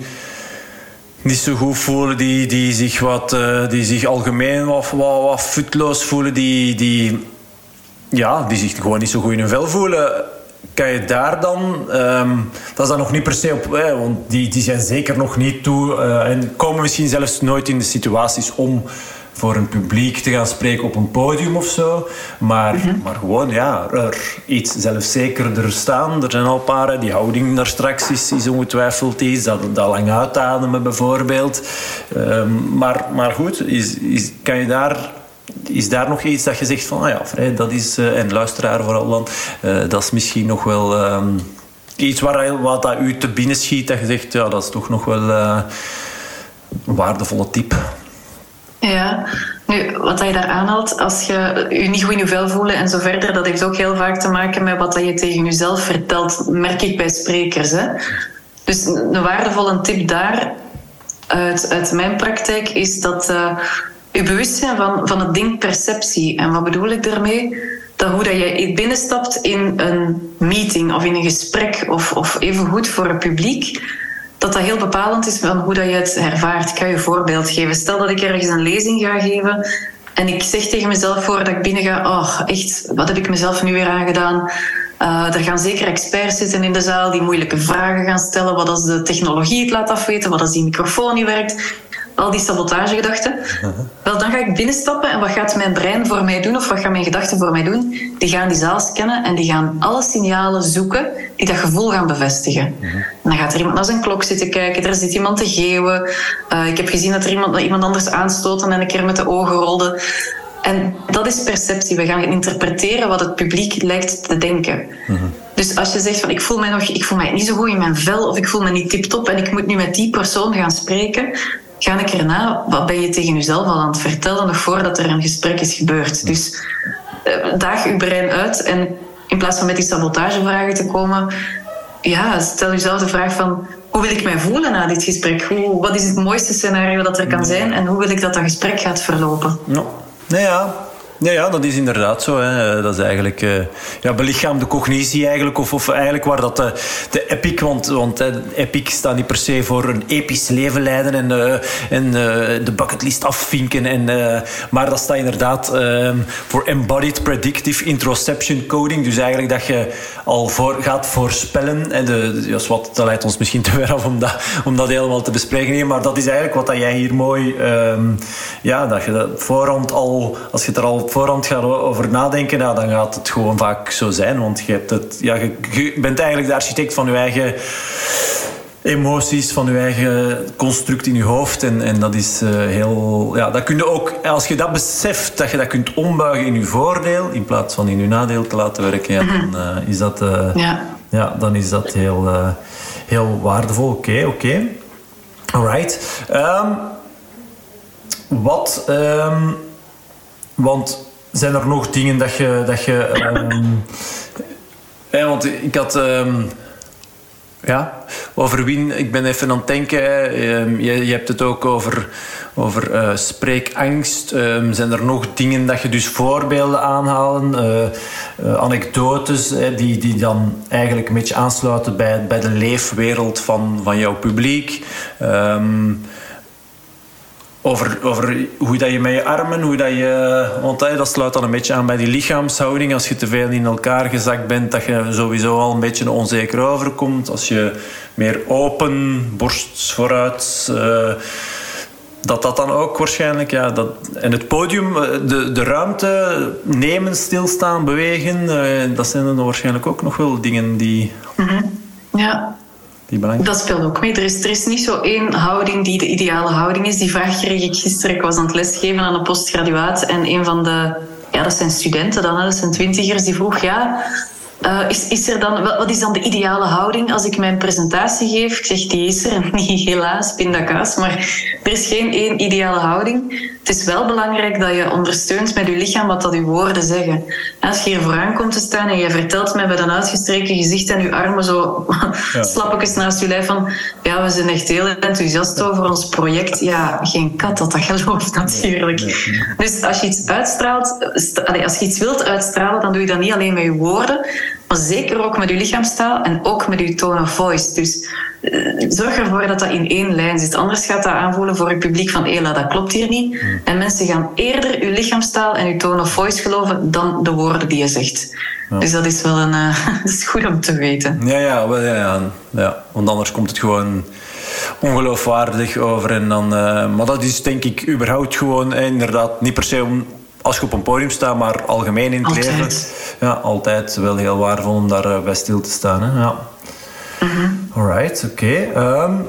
niet zo goed voelen, die, die, zich, wat, uh, die zich algemeen wat, wat, futloos voelen, die, die, ja, die zich gewoon niet zo goed in hun vel voelen. Kan je daar dan, um, dat is dan nog niet per se op, want die, die zijn zeker nog niet toe uh, en komen misschien zelfs nooit in de situaties om voor een publiek te gaan spreken op een podium of zo. Maar, mhm. maar gewoon, ja, er iets zelfzekerder staan. Er zijn al paar, die houding daar straks is, is ongetwijfeld iets. Dat, dat lang uitademen bijvoorbeeld. Um, maar, maar goed, is, is, kan je daar is daar nog iets dat je zegt van, ah ja, vrij, dat is, uh, en luisteraar vooral dan, uh, dat is misschien nog wel um, iets waar, wat dat u te binnen schiet, dat je zegt, ja, dat is toch nog wel uh, een waardevolle tip. Ja, nu, wat je daar aanhaalt, als je je niet goed in je vel voelen en zo verder, dat heeft ook heel vaak te maken met wat je tegen jezelf vertelt, merk ik bij sprekers. Hè? Dus een waardevolle tip daar uit, uit mijn praktijk is dat uh, je bewustzijn van, van het ding perceptie. En wat bedoel ik daarmee? Dat hoe dat je binnenstapt in een meeting of in een gesprek of, of even goed voor het publiek dat dat heel bepalend is van hoe dat je het ervaart. Ik ga je een voorbeeld geven. Stel dat ik ergens een lezing ga geven en ik zeg tegen mezelf voordat ik binnen ga, oh, echt, wat heb ik mezelf nu weer aangedaan? Uh, er gaan zeker experts zitten in de zaal die moeilijke vragen gaan stellen. Wat als de technologie het laat afweten? Wat als die microfoon niet werkt? Al die sabotagegedachten. Wel, dan ga ik binnenstappen en wat gaat mijn brein voor mij doen of wat gaan mijn gedachten voor mij doen? Die gaan die zaal scannen en die gaan alle signalen zoeken die dat gevoel gaan bevestigen. En dan gaat er iemand naar zijn klok zitten kijken, er zit iemand te geeuwen. Uh, ik heb gezien dat er iemand, iemand anders aanstoot en een keer met de ogen rolde. En dat is perceptie. We gaan interpreteren wat het publiek lijkt te denken. Dus als je zegt van ik voel mij nog, ik voel mij niet zo goed in mijn vel of ik voel me niet tip-top en ik moet nu met die persoon gaan spreken, ga ik erna, wat ben je tegen jezelf al aan het vertellen nog voordat er een gesprek is gebeurd. Dus uh, daag je brein uit en in plaats van met die sabotagevragen te komen, ja, stel jezelf de vraag van hoe wil ik mij voelen na dit gesprek? Hoe, wat is het mooiste scenario dat er kan zijn en hoe wil ik dat dat gesprek gaat verlopen? No. Nee, ja. Ja, ja, dat is inderdaad zo. Hè. Dat is eigenlijk uh, ja, belichaamde cognitie eigenlijk. Of, of eigenlijk waar dat de, de epic... Want, want epic staat niet per se voor een episch leven leiden en, uh, en de bucketlist afvinken. En, maar dat staat inderdaad ehm, voor embodied predictive introception coding. Dus eigenlijk dat je al voor, gaat voorspellen. En de, wat, dat leidt ons misschien te ver af om dat, helemaal te bespreken. Maar dat is eigenlijk wat dat jij hier mooi... Um, ja, dat je dat voorhand al... Als je het er al voorhand gaat over nadenken, nou, dan gaat het gewoon vaak zo zijn. Want je, hebt het, ja, je, je bent eigenlijk de architect van je eigen emoties, van je eigen construct in je hoofd. En, en dat is uh, heel... Ja, dat kun je ook, als je dat beseft, dat je dat kunt ombuigen in je voordeel, in plaats van in je nadeel te laten werken, ja, dan, uh, is dat, uh, ja. ja. dan is dat heel, heel waardevol. Oké, okay, oké. Okay. Alright. Um, wat... Um, want zijn er nog dingen dat je. Dat je um, ja, want ik had. Um, ja, over Wien, ik ben even aan het denken. Um, je, je, hebt het ook over, over uh, spreekangst. Zijn er nog dingen dat je dus voorbeelden aanhalen? Uh, uh, anekdotes die, die dan eigenlijk een beetje aansluiten bij, bij de leefwereld van, van jouw publiek? Um, over, over hoe dat je met je armen, hoe dat je... Want dat sluit dan een beetje aan bij die lichaamshouding. Als je te veel in elkaar gezakt bent, dat je sowieso al een beetje onzeker overkomt. Als je meer open, borst vooruit... Uh, dat dat dan ook waarschijnlijk... Ja, dat, en het podium, eh, de, de ruimte nemen, stilstaan, bewegen... Uh, dat zijn dan waarschijnlijk ook nog wel dingen die... Mm. Ja, dat speelt ook mee. Er is, er is niet zo één houding die de ideale houding is. Die vraag kreeg ik gisteren. Ik was aan het lesgeven aan een postgraduaat. En een van de... Ja, dat zijn studenten dan, dat zijn twintigers. Die vroeg, ja... Uh, is, is er dan, wat is dan de ideale houding als ik mijn presentatie geef? Ik zeg, die is er niet, helaas, pindakaas. Maar er is geen één ideale houding. Het is wel belangrijk dat je ondersteunt met je lichaam wat dat je woorden zeggen. Als je hier vooraan komt te staan en je vertelt mij met een uitgestreken gezicht en je armen zo ja. slappetjes naast je lijf van ja, we zijn echt heel enthousiast over ons project. Ja, geen kat dat dat gelooft natuurlijk. Dus als je iets uitstraalt, als je iets wilt uitstralen, dan doe je dat niet alleen met je woorden, maar zeker ook met je lichaamstaal en ook met je tone of voice. Dus uh, zorg ervoor dat dat in één lijn zit. Anders gaat dat aanvoelen voor je publiek van Ela, dat klopt hier niet. Mm. En mensen gaan eerder je lichaamstaal en je tone of voice geloven dan de woorden die je zegt. Ja. Dus dat is wel een, uh, dat is goed om te weten. Ja, ja, wel, ja, ja, ja. Want anders komt het gewoon ongeloofwaardig over. En dan, uh, maar dat is denk ik überhaupt gewoon inderdaad niet per se om als je op een podium staat, maar algemeen in het altijd. leven. Ja, altijd wel heel waardevol om daar bij stil te staan. Hè? Ja. Mm-hmm. Alright, oké. Okay. Um,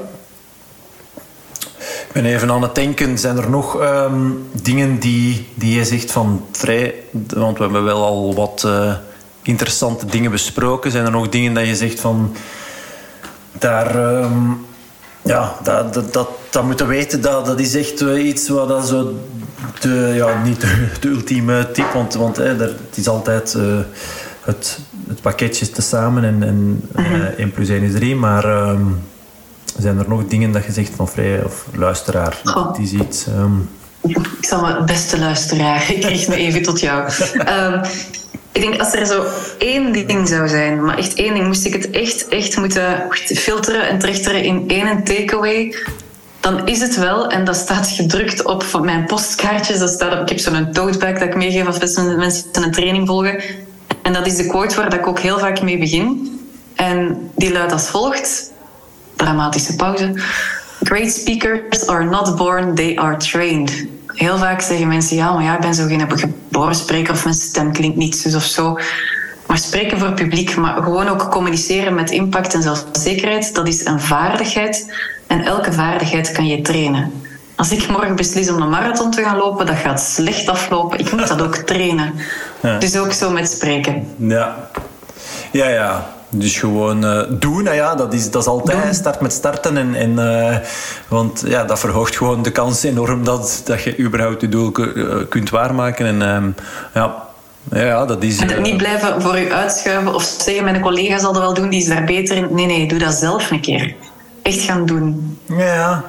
ik ben even aan het denken, zijn er nog um, dingen die, die je zegt van vrij... Want we hebben wel al wat uh, interessante dingen besproken. Zijn er nog dingen dat je zegt van... Daar... Um, ja, dat, dat, dat, dat moeten weten, dat, dat is echt uh, iets wat dat zo... De, ja, niet de, de ultieme tip, want, want hè, er, het is altijd... Uh, het, het pakketje tezamen en, en uh, 1 plus 1 is 3. Maar um, zijn er nog dingen dat je zegt van vrij of luisteraar? Die ziet. Um... Ik zal mijn beste luisteraar, ik richt me even tot jou. Um, ik denk als er zo één ding zou zijn, maar echt één ding, moest ik het echt, echt moeten filteren en trechteren in één takeaway, dan is het wel, en dat staat gedrukt op mijn postkaartjes, dat staat op, ik heb zo'n tote bag dat ik meegeef als mensen een training volgen, en dat is de quote waar ik ook heel vaak mee begin. En die luidt als volgt. Dramatische pauze. great speakers are not born, they are trained. Heel vaak zeggen mensen, ja, maar ja, ik ben zo geen geboren spreker of mijn stem klinkt niet zus of zo. Maar spreken voor publiek, maar gewoon ook communiceren met impact en zelfzekerheid, dat is een vaardigheid. En elke vaardigheid kan je trainen. Als ik morgen beslis om een marathon te gaan lopen, dat gaat slecht aflopen. Ik moet dat ook trainen. Ja. Dus ook zo met spreken. Ja, ja, ja. Dus gewoon uh, doen, nou ja, dat is, dat is altijd. Start met starten. En, en, uh, want ja, dat verhoogt gewoon de kans enorm dat, dat je überhaupt je doel eh, kunt waarmaken. En uh, ja, ja, dat is... En niet blijven voor je uitschuiven of zeggen, mijn collega zal dat wel doen, die is daar beter in. Nee, nee, doe dat zelf een keer. Echt gaan doen. Ja,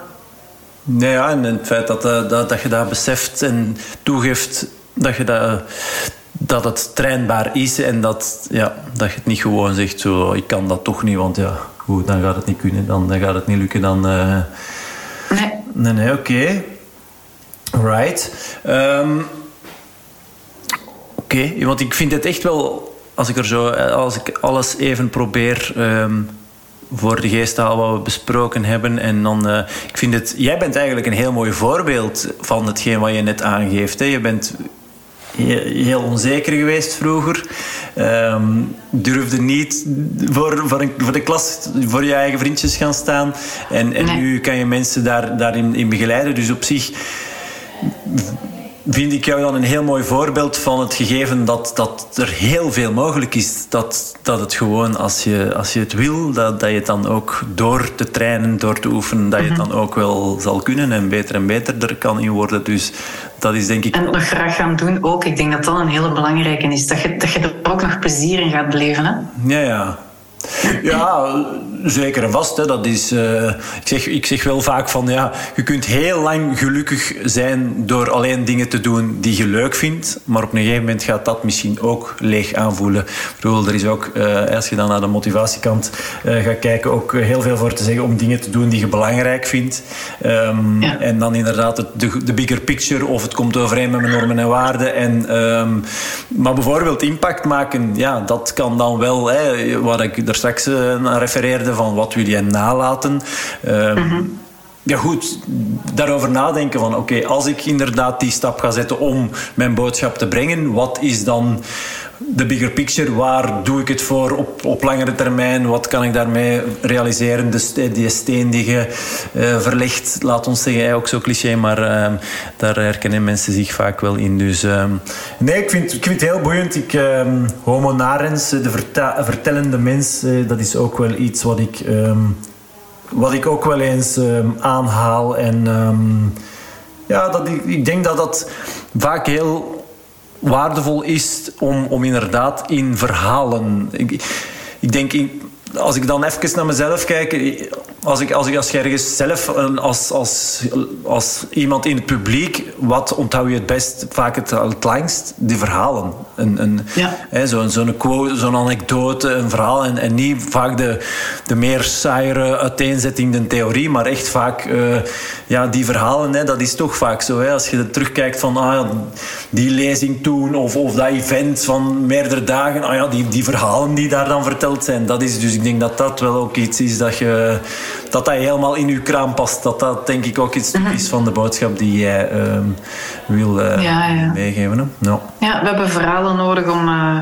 ja, en het feit dat, dat, dat je dat beseft en toegeeft dat je dat dat het trainbaar is en dat, ja, dat je het niet gewoon zegt zo, ik kan dat toch niet, want ja, goed, dan gaat het niet kunnen, dan, dan gaat het niet lukken, dan... Uh... Nee. Nee, nee, oké. Right. Um, oké, okay, want ik vind het echt wel, als ik er zo, als ik alles even probeer... Um, voor de geest halen wat we besproken hebben. En dan, uh, ik vind het, jij bent eigenlijk een heel mooi voorbeeld van hetgeen wat je net aangeeft. Hè. Je bent heel onzeker geweest vroeger. Um, durfde niet voor, voor, een, voor, de klas, voor je eigen vriendjes gaan staan. En, en nu kan je mensen daar, daarin in begeleiden. Dus op zich vind ik jou dan een heel mooi voorbeeld van het gegeven dat, dat er heel veel mogelijk is. Dat, dat het gewoon, als je, als je het wil, dat, dat je het dan ook door te trainen, door te oefenen, dat je het mhm. dan ook wel zal kunnen en beter en beter er kan in worden. Dus dat is denk ik... En het nog graag gaan doen ook. Ik denk dat dat een hele belangrijke is. Dat je, dat je er ook nog plezier in gaat beleven. Hè? Ja, ja. Ja, zeker en vast. Hè. Dat is, uh, ik, zeg, ik zeg wel vaak van ja, je kunt heel lang gelukkig zijn door alleen dingen te doen die je leuk vindt. Maar op een gegeven moment gaat dat misschien ook leeg aanvoelen. Ik bedoel, er is ook, uh, als je dan naar de motivatiekant uh, gaat kijken, ook heel veel voor te zeggen om dingen te doen die je belangrijk vindt. Um, ja. En dan inderdaad de, de bigger picture of het komt overeen met mijn normen en waarden. En, um, maar bijvoorbeeld impact maken, ja, dat kan dan wel, hè, waar ik er straks naar refereerde van wat wil je nalaten. Uh, Ja goed, daarover nadenken van oké, als ik inderdaad die stap ga zetten om mijn boodschap te brengen, wat is dan de bigger picture. Waar doe ik het voor op, op langere termijn? Wat kan ik daarmee realiseren? De, die steen die je uh, verlegt, laat ons zeggen, ook zo cliché, maar uh, daar herkennen mensen zich vaak wel in. Dus uh, nee, ik vind, ik vind het heel boeiend. Ik, ehm, homo narens, de vertellende mens, eh, dat is ook wel iets wat ik, ehm, wat ik ook wel eens aanhaal. En ja, dat, ik, ik denk dat dat vaak heel waardevol is om, om inderdaad in verhalen. Ik, ik denk, als ik dan even naar mezelf kijk, als ik als, ik als ergens zelf, als, als, als iemand in het publiek, wat onthoud je het best, vaak het, het langst? Die verhalen. Een, een, ja. Zo'n zo quote, zo'n anekdote, een verhaal. En, en niet vaak de, de meer saaiere uiteenzetting, de theorie, maar echt vaak uh, ja, die verhalen. Hè, dat is toch vaak zo. Hè, als je terugkijkt van ah, die lezing toen of, of dat event van meerdere dagen, ah, ja, die, die verhalen die daar dan verteld zijn, dat is dus ik denk dat dat wel ook iets is dat je dat dat helemaal in uw kraam past. Dat dat denk ik ook iets is van de boodschap die jij uh, wil uh, ja, ja. meegeven. Hè? Ja. ja, we hebben verhalen nodig om uh,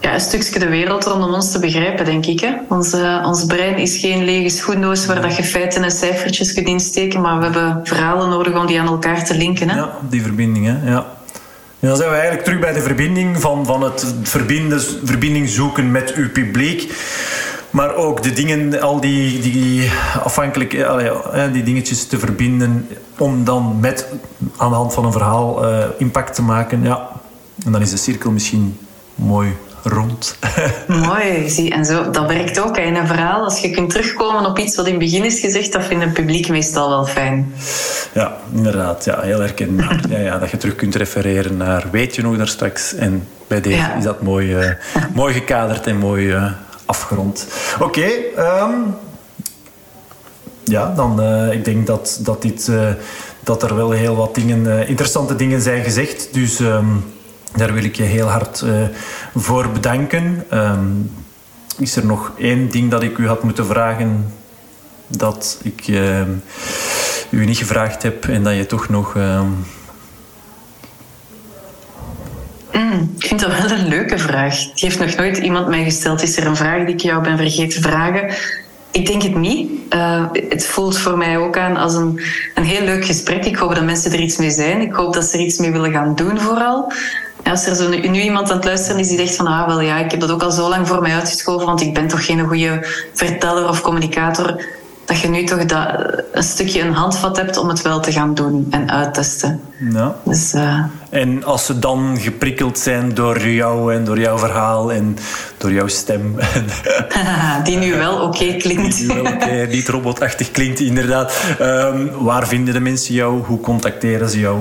ja, een stukje de wereld rondom ons te begrijpen, denk ik. Hè? Ons, ons brein is geen lege schoendoos waar dat je feiten en cijfertjes kunt insteken, maar we hebben verhalen nodig om die aan elkaar te linken. Hè? Ja, die verbindingen. Ja. En dan zijn we eigenlijk terug bij de verbinding van, van het verbinden, verbinding zoeken met uw publiek. Maar ook de dingen, al die, die afhankelijk, eh, die dingetjes te verbinden om dan met aan de hand van een verhaal uh, impact te maken. Ja. En dan is de cirkel misschien mooi rond. Mooi, zie. En zo, dat werkt ook in een verhaal. Als je kunt terugkomen op iets wat in het begin is gezegd, dat vindt het publiek meestal wel fijn. Ja, inderdaad. Ja, heel herkenbaar. ja, ja, dat je terug kunt refereren naar weet je nog daar straks. En bij deze is dat mooi, uh, mooi gekaderd en mooi uh, afgerond. Oké, ehm, ja, dan uh, ik denk dat, dat, dit, uh, dat er wel heel wat dingen, uh, interessante dingen zijn gezegd. Dus um, daar wil ik je heel hard voor bedanken. Um, is er nog één ding dat ik u had moeten vragen dat ik u niet gevraagd heb en dat je toch nog. Uh... Mm, ik vind dat wel een leuke vraag. Die heeft nog nooit iemand mij gesteld. Is er een vraag die ik jou ben vergeten te vragen? Ik denk het niet. Uh, het voelt voor mij ook aan als een, een heel leuk gesprek. Ik hoop dat mensen er iets mee zijn. Ik hoop dat ze er iets mee willen gaan doen, vooral. Als er zo nu, nu, iemand aan het luisteren is die zegt van ah, wel ja, ik heb dat ook al zo lang voor mij uitgeschoven, want ik ben toch geen goede verteller of communicator dat je nu toch dat, een stukje een handvat hebt om het wel te gaan doen en uittesten. Ja. Dus, uh... En als ze dan geprikkeld zijn door jou en door jouw verhaal en door jouw stem. Die nu wel oké klinkt. Die nu wel oké, niet robotachtig klinkt, inderdaad. Um, waar vinden de mensen jou? Hoe contacteren ze jou?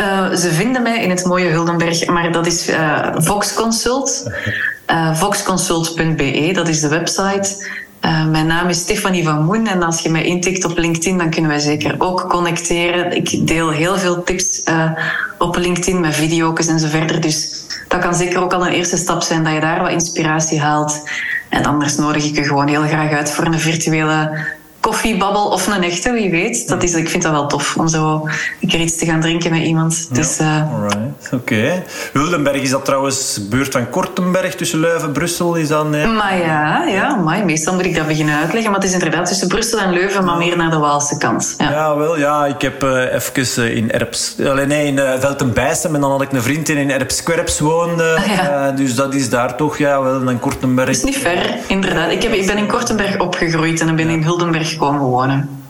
Uh, ze vinden mij in het mooie Huldenberg, maar dat is uh, Vox Consult. Uh, voxconsult.be, dat is de website. Uh, mijn naam is Stefanie van Moen en als je mij intikt op LinkedIn, dan kunnen wij zeker ook connecteren. Ik deel heel veel tips uh, op LinkedIn met video's en zo verder. Dus dat kan zeker ook al een eerste stap zijn dat je daar wat inspiratie haalt. En anders nodig ik je gewoon heel graag uit voor een virtuele koffiebabbel of een echte, wie weet. Dat is, ik vind dat wel tof om zo een keer iets te gaan drinken met iemand. Dus, uh... Oké. Okay. Wildenberg, is dat trouwens buurt van Kortenberg tussen Leuven en Brussel? Is dat, nee? Maar ja, ja maar meestal moet ik dat beginnen uitleggen. Maar het is inderdaad tussen Brussel en Leuven, maar meer naar de Waalse kant. Ja, ja wel. Ja, ik heb uh, even uh, in Erps... Alleen nee, in uh, Veltenbijstem. En dan had ik een vriend die in Erps-Kwerps woonde. Ah, ja. dus dat is daar toch, ja, wel. En Kortenberg. Dat is niet ver, inderdaad. Ik, heb, ik ben in Kortenberg opgegroeid en dan ben in Huldenberg komen wonen?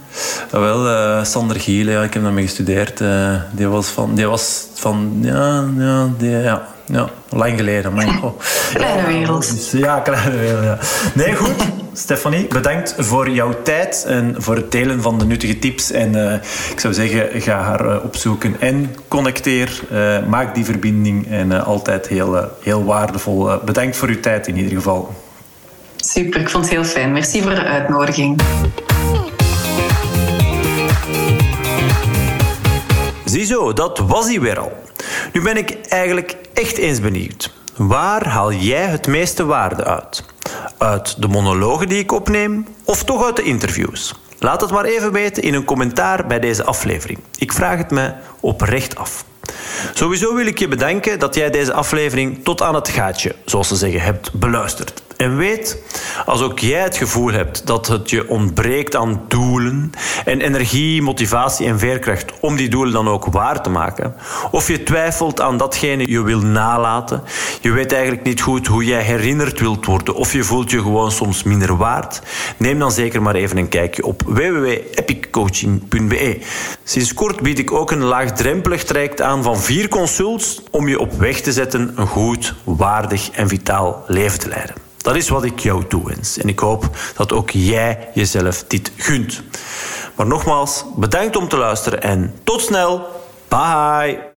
Ja, wel, uh, Sander Giel, ja, ik heb daarmee gestudeerd. Uh, die was van, die was van ja, ja, die, ja, ja, lang geleden. Maar, oh. Kleine wereld. Ja, kleine wereld, ja. Nee, goed. Stefanie, bedankt voor jouw tijd en voor het delen van de nuttige tips. En uh, ik zou zeggen, ga haar opzoeken en connecteer. maak die verbinding en altijd heel, heel waardevol. bedankt voor uw tijd in ieder geval. Super, ik vond het heel fijn. Merci voor de uitnodiging. Ziezo, dat was hij weer al. Nu ben ik eigenlijk echt eens benieuwd. Waar haal jij het meeste waarde uit? Uit de monologen die ik opneem of toch uit de interviews? Laat het maar even weten in een commentaar bij deze aflevering. Ik vraag het me oprecht af. Sowieso wil ik je bedanken dat jij deze aflevering tot aan het gaatje, zoals ze zeggen, hebt beluisterd. En weet, als ook jij het gevoel hebt dat het je ontbreekt aan doelen en energie, motivatie en veerkracht om die doelen dan ook waar te maken, of je twijfelt aan datgene je wil nalaten, je weet eigenlijk niet goed hoe jij herinnerd wilt worden of je voelt je gewoon soms minder waard, neem dan zeker maar even een kijkje op www.epiccoaching.be. Sinds kort bied ik ook een laagdrempelig traject aan van vier consults om je op weg te zetten een goed, waardig en vitaal leven te leiden. Dat is wat ik jou toewens. En ik hoop dat ook jij jezelf dit gunt. Maar nogmaals, bedankt om te luisteren en tot snel. Bye.